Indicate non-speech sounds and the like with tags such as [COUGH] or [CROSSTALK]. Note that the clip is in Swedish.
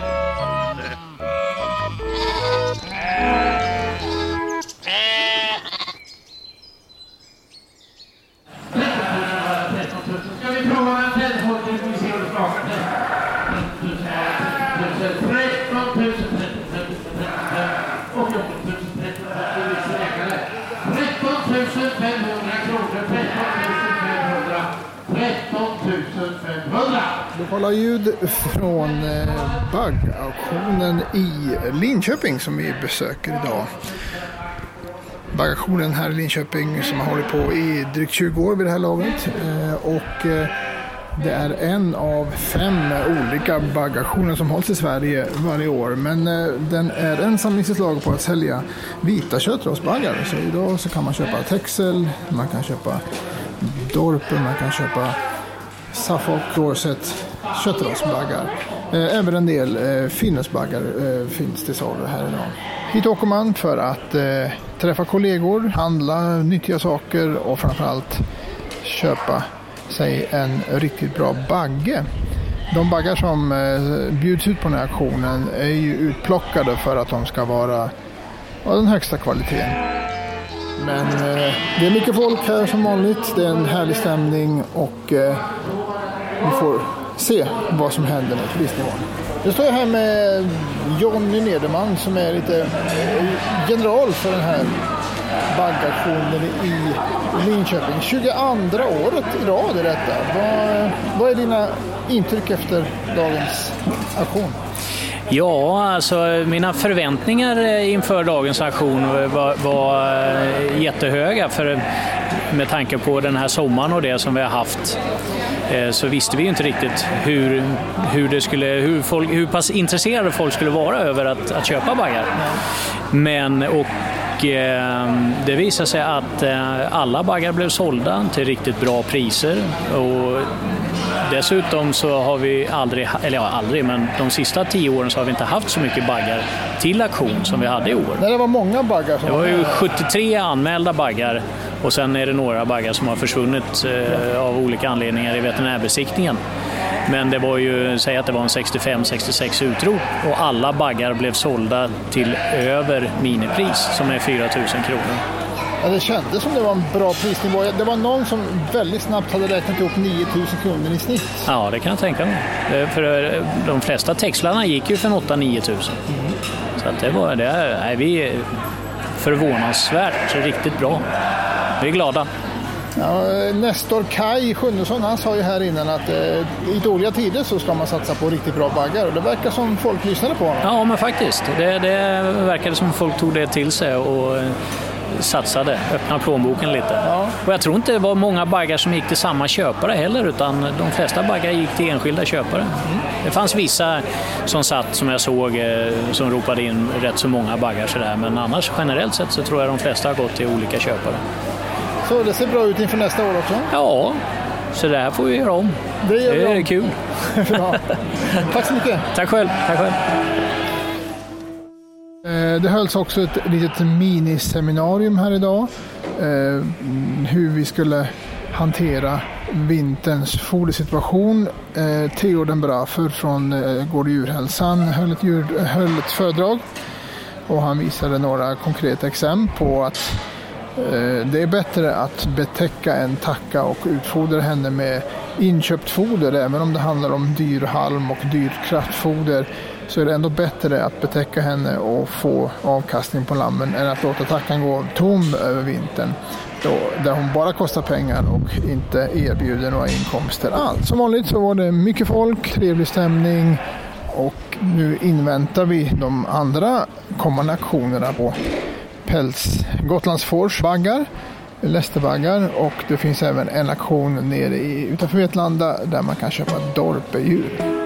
Ska vi prova med tändfolket? Vi ser hur det smakar. 13 000, 13 000, 500 kronor, 13 500, 13 Kolla ljud från eh, baggauktionen i Linköping som vi besöker idag. Baggauktionen här i Linköping som har hållit på i drygt 20 år vid det här laget. Eh, och eh, det är en av fem olika baggauktioner som hålls i Sverige varje år. Men den är ensam i sitt slag på att sälja vita köttrasbaggar. Så idag så kan man köpa Texel, man kan köpa Dorpen, man kan köpa Suffolk, Dorset, Köttrasbaggar. Eh, även en del eh, Finnesbaggar eh, finns till salu här idag. Hit åker man för att träffa kollegor, handla nyttiga saker och framförallt köpa sig en riktigt bra bagge. De baggar som bjuds ut på den här auktionen är ju utplockade för att de ska vara av den högsta kvaliteten. Men eh, det är mycket folk här som vanligt. Det är en härlig stämning och eh, vi får se vad som händer med turistnivån. Jag står här med Jonny Nederman som är lite general för den här baggaktionen i Linköping. 22 året i rad är detta. Vad, vad är dina intryck efter dagens aktion? Ja, alltså mina förväntningar eh, inför dagens aktion var, var eh, jättehöga. För eh, med tanke på den här sommaren och det som vi har haft så visste vi inte riktigt hur, hur, det skulle, hur, folk, hur pass intresserade folk skulle vara över att, att köpa baggar. Men, och det visade sig att alla baggar blev sålda till riktigt bra priser. Och Dessutom så har vi aldrig, eller ja, aldrig, men de sista tio åren så har vi inte haft så mycket baggar till auktion som vi hade i år. Nej, det var många baggar som Det var ju 73 anmälda baggar och sen är det några baggar som har försvunnit eh, av olika anledningar i veterinärbesiktningen. Men det var ju, säg att det var en 65-66 utrop och alla baggar blev sålda till över minipris som är 4 000 kronor. Ja, det kändes som det var en bra prisnivå. Det var någon som väldigt snabbt hade räknat ihop 9000 kronor i snitt. Ja, det kan jag tänka mig. Eh, För eh, de flesta textlarna gick ju för 8-9 tusen. Så att det var, det är, nej, vi är förvånansvärt riktigt bra. Vi är glada. Ja, Nestor Kai Sjunnesson han sa ju här innan att eh, i dåliga tider så ska man satsa på riktigt bra baggar och det verkar som folk lyssnade på honom. Ja, men faktiskt. Det, det verkade som folk tog det till sig och eh, satsade, öppnade plånboken lite. Och jag tror inte det var många baggar som gick till samma köpare heller, utan de flesta baggar gick till enskilda köpare. Det fanns vissa som satt, som jag såg, eh, som ropade in rätt så många baggar sådär, men annars generellt sett så tror jag de flesta har gått till olika köpare. Så det ser bra ut inför nästa år också. Ja, så det här får vi göra om. Det gör Det är om. kul. [LAUGHS] Tack så mycket. Tack själv. Tack själv. Eh, det hölls också ett litet miniseminarium här idag. Eh, hur vi skulle hantera vinterns fodersituation. Eh, Theo den Brafer från Gård och djurhälsan höll ett, djur, höll ett föredrag. Och han visade några konkreta exempel på att Eh, det är bättre att betäcka en tacka och utfodra henne med inköpt foder. Även om det handlar om dyr halm och dyrt kraftfoder så är det ändå bättre att betäcka henne och få avkastning på lammen än att låta tackan gå tom över vintern. Då, där hon bara kostar pengar och inte erbjuder några inkomster alls. Som vanligt så var det mycket folk, trevlig stämning och nu inväntar vi de andra kommande aktionerna på päls Gotlandsfors baggar, lästerbaggar och det finns även en aktion nere i, utanför Vetlanda där man kan köpa dorpedjur.